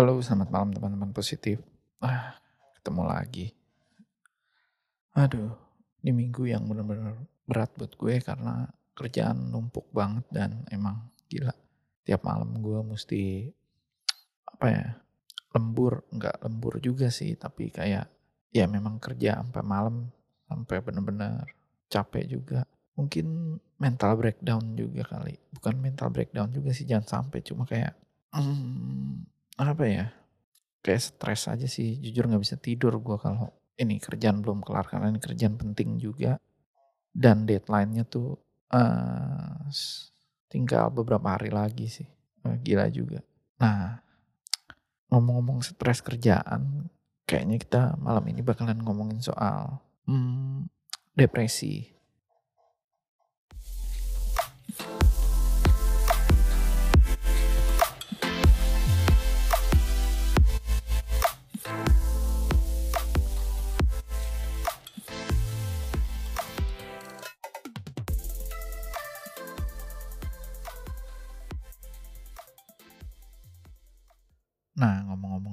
Halo, selamat malam teman-teman positif. Ah, ketemu lagi. Aduh, ini minggu yang bener-bener berat buat gue karena kerjaan numpuk banget dan emang gila. Tiap malam gue mesti apa ya? Lembur, nggak lembur juga sih, tapi kayak ya memang kerja sampai malam sampai bener-bener capek juga. Mungkin mental breakdown juga kali. Bukan mental breakdown juga sih, jangan sampai cuma kayak hmm, apa ya? Kayak stres aja sih. Jujur nggak bisa tidur gue kalau ini kerjaan belum kelar karena ini kerjaan penting juga dan deadline-nya tuh uh, tinggal beberapa hari lagi sih. Uh, gila juga. Nah, ngomong-ngomong stres kerjaan, kayaknya kita malam ini bakalan ngomongin soal hmm, depresi.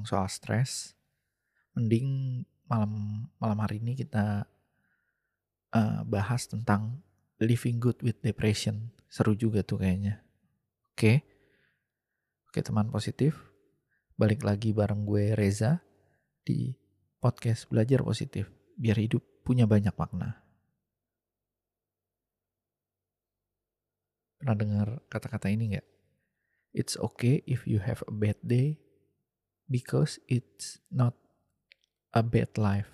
Soal stres, mending malam malam hari ini kita uh, bahas tentang living good with depression. Seru juga tuh kayaknya. Oke. Oke, teman positif. Balik lagi bareng gue Reza di podcast Belajar Positif biar hidup punya banyak makna. Pernah dengar kata-kata ini nggak? It's okay if you have a bad day because it's not a bad life.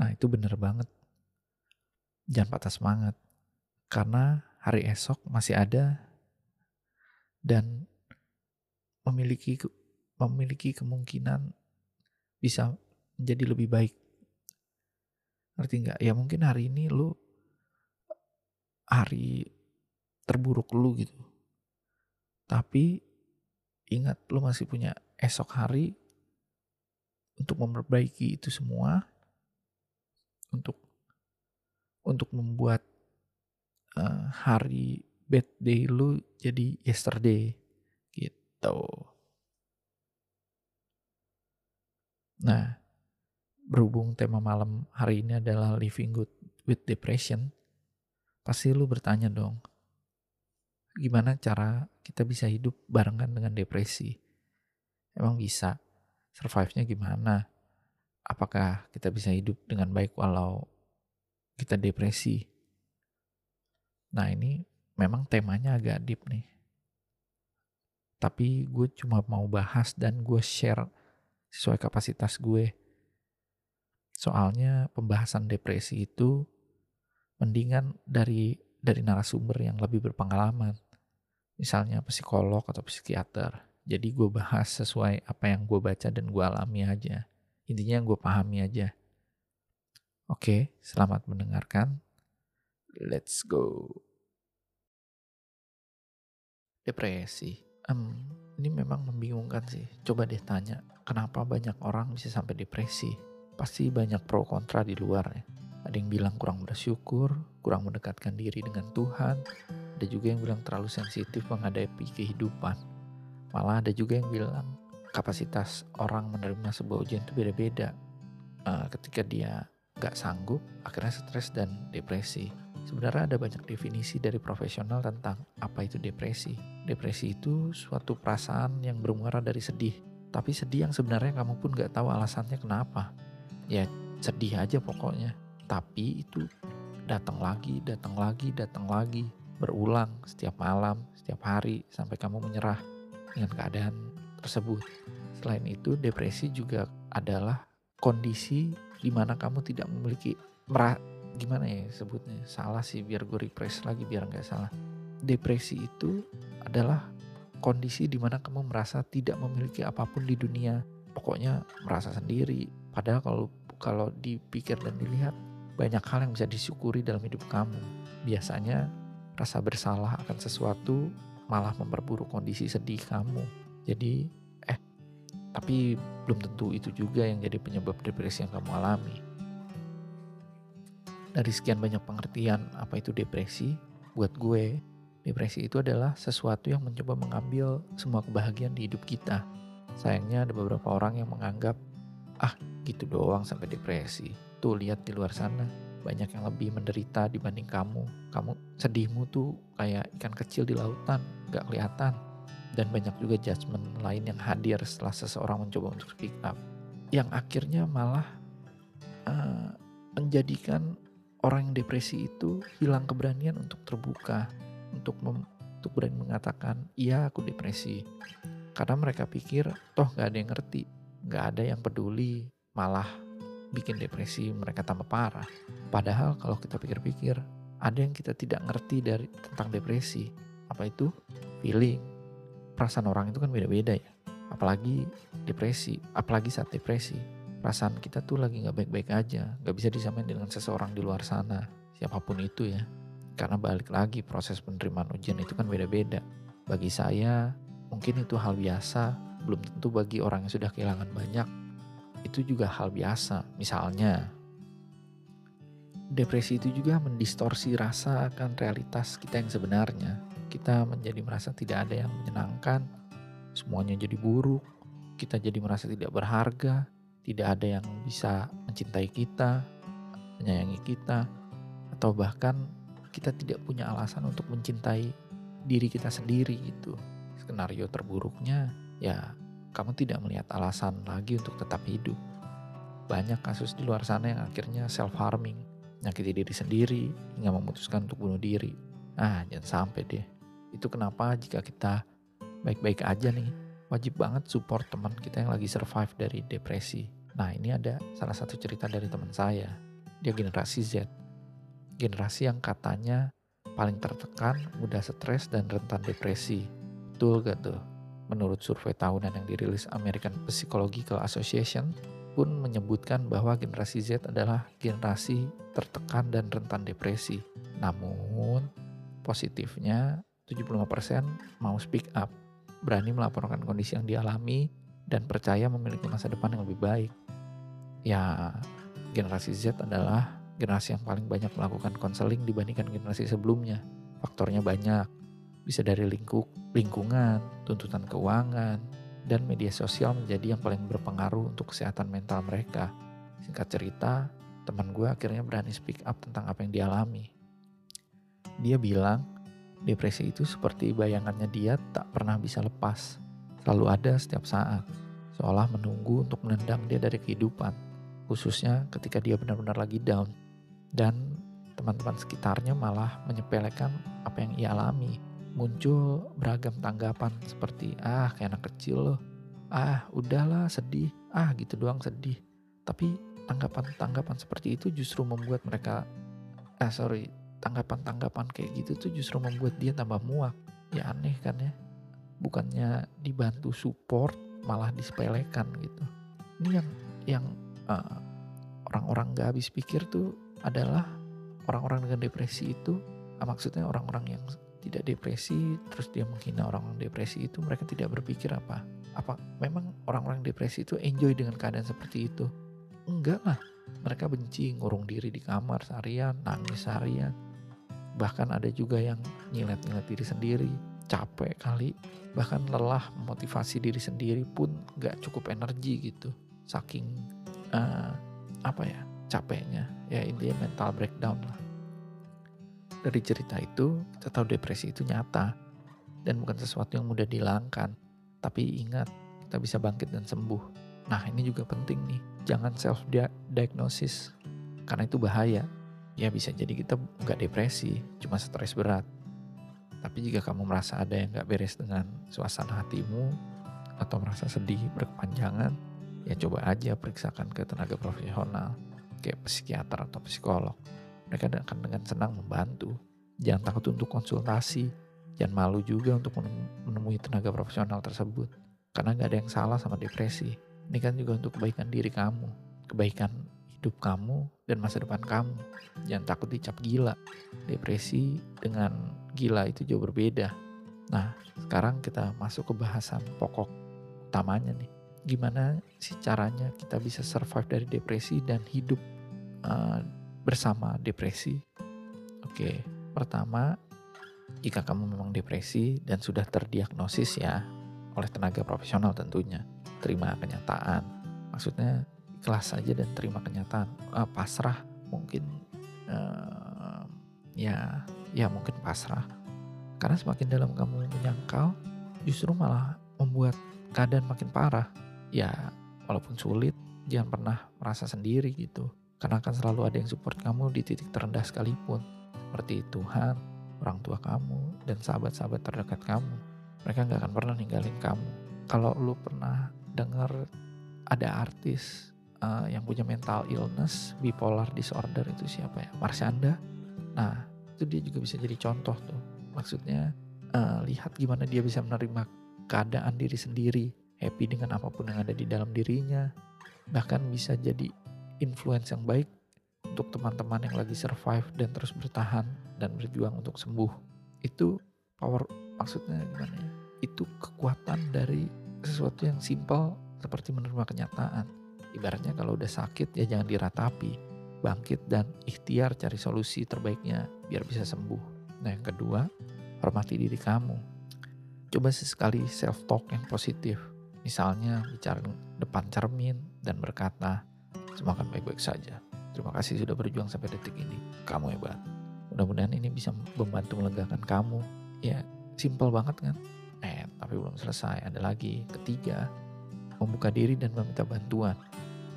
Nah, itu bener banget. Jangan patah semangat. Karena hari esok masih ada dan memiliki memiliki kemungkinan bisa menjadi lebih baik. Ngerti nggak? Ya mungkin hari ini lu hari terburuk lu gitu. Tapi ingat lo masih punya esok hari untuk memperbaiki itu semua untuk untuk membuat uh, hari bad day lu jadi yesterday gitu. Nah, berhubung tema malam hari ini adalah living good with depression, pasti lu bertanya dong, gimana cara kita bisa hidup barengan dengan depresi? Emang bisa? Survive-nya gimana? Apakah kita bisa hidup dengan baik walau kita depresi? Nah ini memang temanya agak deep nih. Tapi gue cuma mau bahas dan gue share sesuai kapasitas gue. Soalnya pembahasan depresi itu mendingan dari dari narasumber yang lebih berpengalaman. Misalnya psikolog atau psikiater. Jadi gue bahas sesuai apa yang gue baca dan gue alami aja. Intinya yang gue pahami aja. Oke, selamat mendengarkan. Let's go. Depresi. Um, ini memang membingungkan sih. Coba deh tanya, kenapa banyak orang bisa sampai depresi? Pasti banyak pro kontra di luar ya ada yang bilang kurang bersyukur, kurang mendekatkan diri dengan Tuhan. Ada juga yang bilang terlalu sensitif menghadapi kehidupan. Malah ada juga yang bilang kapasitas orang menerima sebuah ujian itu beda-beda. Uh, ketika dia gak sanggup, akhirnya stres dan depresi. Sebenarnya ada banyak definisi dari profesional tentang apa itu depresi. Depresi itu suatu perasaan yang bermuara dari sedih. Tapi sedih yang sebenarnya kamu pun gak tahu alasannya kenapa. Ya sedih aja pokoknya tapi itu datang lagi, datang lagi, datang lagi, berulang setiap malam, setiap hari sampai kamu menyerah dengan keadaan tersebut. Selain itu, depresi juga adalah kondisi di mana kamu tidak memiliki merah gimana ya sebutnya salah sih biar gue refresh lagi biar nggak salah depresi itu adalah kondisi di mana kamu merasa tidak memiliki apa pun di dunia pokoknya merasa sendiri padahal kalau kalau dipikir dan dilihat banyak hal yang bisa disyukuri dalam hidup kamu. Biasanya rasa bersalah akan sesuatu malah memperburuk kondisi sedih kamu. Jadi, eh, tapi belum tentu itu juga yang jadi penyebab depresi yang kamu alami. Dari sekian banyak pengertian apa itu depresi, buat gue, Depresi itu adalah sesuatu yang mencoba mengambil semua kebahagiaan di hidup kita. Sayangnya ada beberapa orang yang menganggap, ah gitu doang sampai depresi. Tuh lihat di luar sana, banyak yang lebih menderita dibanding kamu. Kamu sedihmu tuh kayak ikan kecil di lautan, gak kelihatan. Dan banyak juga judgement lain yang hadir setelah seseorang mencoba untuk speak up. Yang akhirnya malah uh, menjadikan orang yang depresi itu hilang keberanian untuk terbuka untuk mem, untuk berani mengatakan iya aku depresi karena mereka pikir toh gak ada yang ngerti gak ada yang peduli malah bikin depresi mereka tambah parah padahal kalau kita pikir-pikir ada yang kita tidak ngerti dari tentang depresi. Apa itu? Feeling. Perasaan orang itu kan beda-beda ya. Apalagi depresi apalagi saat depresi. Perasaan kita tuh lagi nggak baik-baik aja. Nggak bisa disamain dengan seseorang di luar sana. Siapa pun itu ya. Karena balik lagi proses penerimaan ujian itu kan beda-beda. Bagi saya mungkin itu hal biasa, belum tentu bagi orang yang sudah kehilangan banyak. Itu juga hal biasa. Misalnya depresi itu juga mendistorsi rasa akan realitas kita yang sebenarnya. Kita menjadi merasa tidak ada yang menyenangkan, semuanya jadi buruk, kita jadi merasa tidak berharga, tidak ada yang bisa mencintai kita, menyayangi kita, atau bahkan kita tidak punya alasan untuk mencintai diri kita sendiri gitu. Skenario terburuknya ya kamu tidak melihat alasan lagi untuk tetap hidup. Banyak kasus di luar sana yang akhirnya self harming, nyakiti diri sendiri hingga memutuskan untuk bunuh diri. Ah, jangan sampai deh. Itu kenapa jika kita baik-baik aja nih, wajib banget support teman kita yang lagi survive dari depresi. Nah, ini ada salah satu cerita dari teman saya. Dia generasi Z generasi yang katanya paling tertekan, mudah stres, dan rentan depresi. Betul gak tuh? Menurut survei tahunan yang dirilis American Psychological Association pun menyebutkan bahwa generasi Z adalah generasi tertekan dan rentan depresi. Namun, positifnya 75% mau speak up, berani melaporkan kondisi yang dialami, dan percaya memiliki masa depan yang lebih baik. Ya, generasi Z adalah generasi yang paling banyak melakukan konseling dibandingkan generasi sebelumnya. Faktornya banyak, bisa dari lingkup, lingkungan, tuntutan keuangan, dan media sosial menjadi yang paling berpengaruh untuk kesehatan mental mereka. Singkat cerita, teman gue akhirnya berani speak up tentang apa yang dialami. Dia bilang, depresi itu seperti bayangannya dia tak pernah bisa lepas, selalu ada setiap saat, seolah menunggu untuk menendang dia dari kehidupan, khususnya ketika dia benar-benar lagi down dan teman-teman sekitarnya malah menyepelekan apa yang ia alami. Muncul beragam tanggapan seperti, ah kayak anak kecil loh, ah udahlah sedih, ah gitu doang sedih. Tapi tanggapan-tanggapan seperti itu justru membuat mereka, ah sorry, tanggapan-tanggapan kayak gitu tuh justru membuat dia tambah muak. Ya aneh kan ya, bukannya dibantu support malah disepelekan gitu. Ini yang yang uh, orang-orang gak habis pikir tuh adalah orang-orang dengan depresi itu ah, maksudnya orang-orang yang tidak depresi terus dia menghina orang-orang depresi itu mereka tidak berpikir apa? Apa memang orang-orang depresi itu enjoy dengan keadaan seperti itu? Enggak lah. Mereka benci ngurung diri di kamar seharian nangis seharian. Bahkan ada juga yang nyilet-nyilet diri sendiri capek kali. Bahkan lelah memotivasi diri sendiri pun nggak cukup energi gitu. Saking uh, apa ya capeknya. Ya intinya mental breakdown lah dari cerita itu kita tahu depresi itu nyata dan bukan sesuatu yang mudah dihilangkan. Tapi ingat kita bisa bangkit dan sembuh. Nah ini juga penting nih. Jangan self diagnosis karena itu bahaya. Ya bisa jadi kita nggak depresi cuma stres berat. Tapi jika kamu merasa ada yang nggak beres dengan suasana hatimu atau merasa sedih berkepanjangan ya coba aja periksakan ke tenaga profesional kayak psikiater atau psikolog. Mereka akan dengan senang membantu. Jangan takut untuk konsultasi. Jangan malu juga untuk menemui tenaga profesional tersebut. Karena gak ada yang salah sama depresi. Ini kan juga untuk kebaikan diri kamu. Kebaikan hidup kamu dan masa depan kamu. Jangan takut dicap gila. Depresi dengan gila itu jauh berbeda. Nah, sekarang kita masuk ke bahasan pokok utamanya nih gimana sih caranya kita bisa survive dari depresi dan hidup uh, bersama depresi. Oke, pertama jika kamu memang depresi dan sudah terdiagnosis ya oleh tenaga profesional tentunya terima kenyataan. Maksudnya ikhlas saja dan terima kenyataan. Uh, pasrah mungkin uh, ya ya mungkin pasrah. Karena semakin dalam kamu menyangkal justru malah membuat keadaan makin parah. Ya walaupun sulit jangan pernah merasa sendiri gitu karena akan selalu ada yang support kamu di titik terendah sekalipun. Seperti Tuhan orang tua kamu dan sahabat-sahabat terdekat kamu. Mereka nggak akan pernah ninggalin kamu. Kalau lu pernah dengar ada artis uh, yang punya mental illness bipolar disorder itu siapa ya? Marsyanda nah itu dia juga bisa jadi contoh tuh. Maksudnya uh, lihat gimana dia bisa menerima keadaan diri sendiri happy dengan apa pun yang ada di dalam dirinya. Bahkan bisa jadi influence yang baik untuk teman-teman yang lagi survive dan terus bertahan dan berjuang untuk sembuh. Itu power maksudnya gimana ya? Itu kekuatan dari sesuatu yang simple seperti menerima kenyataan. Ibaratnya kalau udah sakit ya jangan diratapi. Bangkit dan ikhtiar cari solusi terbaiknya biar bisa sembuh. Nah yang kedua hormati diri kamu. Coba sesekali self talk yang positif. Misalnya bicara depan cermin dan berkata akan baik-baik saja. Terima kasih sudah berjuang sampai detik ini. Kamu hebat. Mudah-mudahan ini bisa membantu melegakan kamu. Ya simple banget kan? Eh tapi belum selesai. Ada lagi ketiga membuka diri dan meminta bantuan.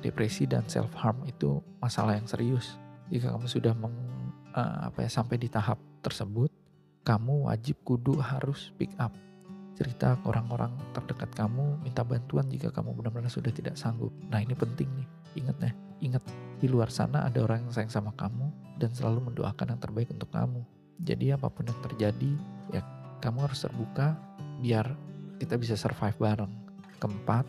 Depresi dan self harm itu masalah yang serius. Jika kamu sudah meng, uh, apa ya sampai di tahap tersebut kamu wajib kudu harus pick up. Cerita ke orang-orang terdekat kamu minta bantuan jika kamu benar-benar sudah tidak sanggup. Nah ini penting nih ingat ya ingat di luar sana ada orang yang sayang sama kamu dan selalu mendoakan yang terbaik untuk kamu jadi apa pun yang terjadi ya kamu harus terbuka biar kita bisa survive bareng. Keempat,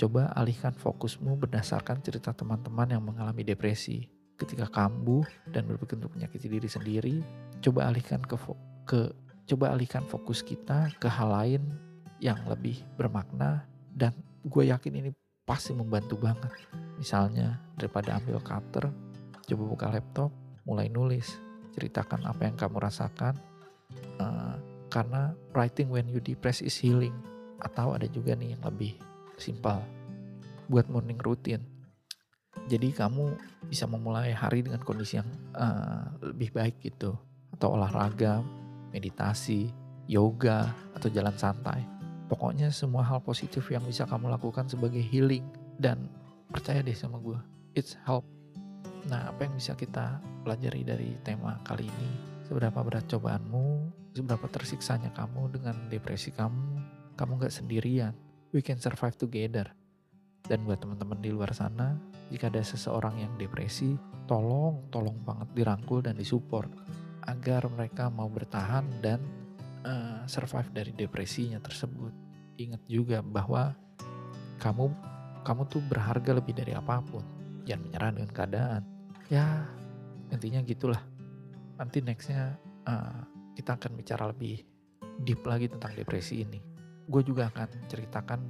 coba alihkan fokusmu berdasarkan cerita teman-teman yang mengalami depresi. Ketika kambuh dan berpikir untuk menyakiti diri sendiri, coba alihkan ke ke coba alihkan fokus kita ke hal lain yang lebih bermakna dan gue yakin ini pasti membantu banget. Misalnya daripada ambil cutter, coba buka laptop, mulai nulis, ceritakan apa yang kamu rasakan, uh, karena writing when you depressed is healing. Atau ada juga nih yang lebih simpel buat morning routine. Jadi kamu bisa memulai hari dengan kondisi yang uh, lebih baik gitu. Atau olahraga meditasi yoga atau jalan santai pokoknya semua hal positif yang bisa kamu lakukan sebagai healing dan percaya deh sama gue it's help nah apa yang bisa kita pelajari dari tema kali ini seberapa berat cobaanmu seberapa tersiksanya kamu dengan depresi kamu, kamu gak sendirian. We can survive together. Dan buat teman-teman di luar sana, jika ada seseorang yang depresi, tolong, tolong banget dirangkul dan disupport agar mereka mau bertahan dan uh, survive dari depresinya tersebut. Ingat juga bahwa kamu kamu tuh berharga lebih dari apa pun. Jangan menyerah dengan keadaan. Ya, intinya gitulah. Nanti nextnya uh, kita akan bicara lebih deep lagi tentang depresi ini. Gue juga akan ceritakan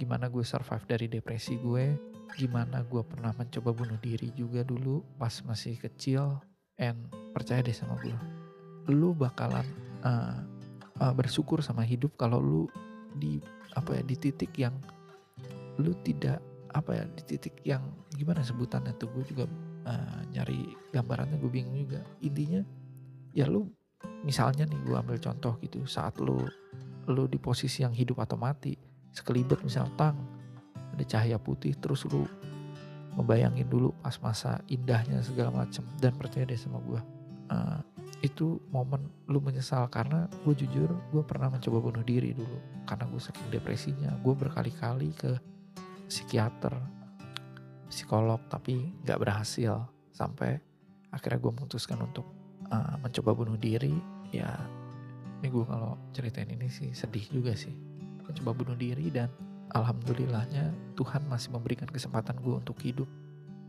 gimana gue survive dari depresi gue, gimana gue pernah mencoba bunuh diri juga dulu pas masih kecil, and percaya deh sama gue, lu bakalan uh, uh, bersyukur sama hidup kalau lu di apa ya di titik yang lu tidak apa ya di titik yang gimana sebutannya tuh gue juga uh, nyari gambarannya gue bingung juga. Intinya ya lu misalnya nih gue ambil contoh gitu saat lu lu di posisi yang hidup atau mati sekelibet misal tang ada cahaya putih terus lu membayangin dulu pas masa indahnya segala macem dan percaya deh sama gue uh, itu momen lu menyesal karena gue jujur gue pernah mencoba bunuh diri dulu karena gue saking depresinya. Gue berkali-kali ke psikiater psikolog tapi nggak berhasil sampai akhirnya gue memutuskan untuk uh, mencoba bunuh diri. Ya ini gue kalau ceritain ini sih sedih juga sih. Mencoba bunuh diri dan alhamdulillahnya Tuhan masih memberikan kesempatan gue untuk hidup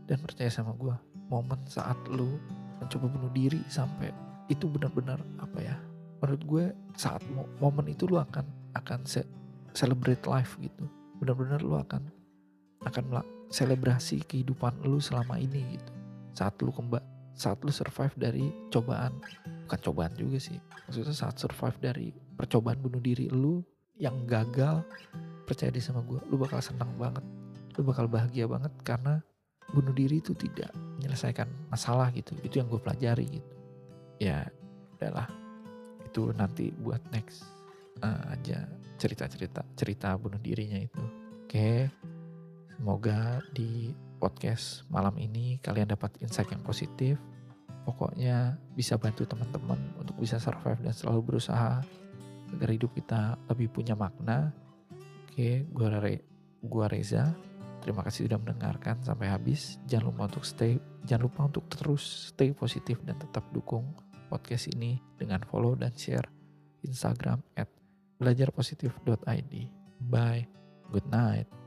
dan percaya sama gue momen saat lu mencoba bunuh diri sampai itu benar-benar apa ya menurut gue saat momen itu lu akan akan se celebrate life gitu. Benar-benar lu akan akan selebrasi kehidupan lu selama ini gitu. Saat lu kembali saat lu survive dari cobaan. Bukan cobaan juga sih maksudnya saat survive dari percobaan bunuh diri lu yang gagal percaya deh sama gue lu bakal senang banget lu bakal bahagia banget karena bunuh diri itu tidak menyelesaikan masalah gitu. Itu yang gue pelajari gitu. Ya udahlah. Itu nanti buat next uh, aja cerita-cerita cerita bunuh dirinya itu. Oke. Semoga di podcast malam ini kalian dapat insight yang positif. Pokoknya bisa bantu teman-teman untuk bisa survive dan selalu berusaha agar hidup kita lebih punya makna. Oke, gua Re, gua Reza. Terima kasih sudah mendengarkan sampai habis. Jangan lupa untuk stay, jangan lupa untuk terus stay positif dan tetap dukung podcast ini dengan follow dan share Instagram at belajarpositif.id. Bye. Good night.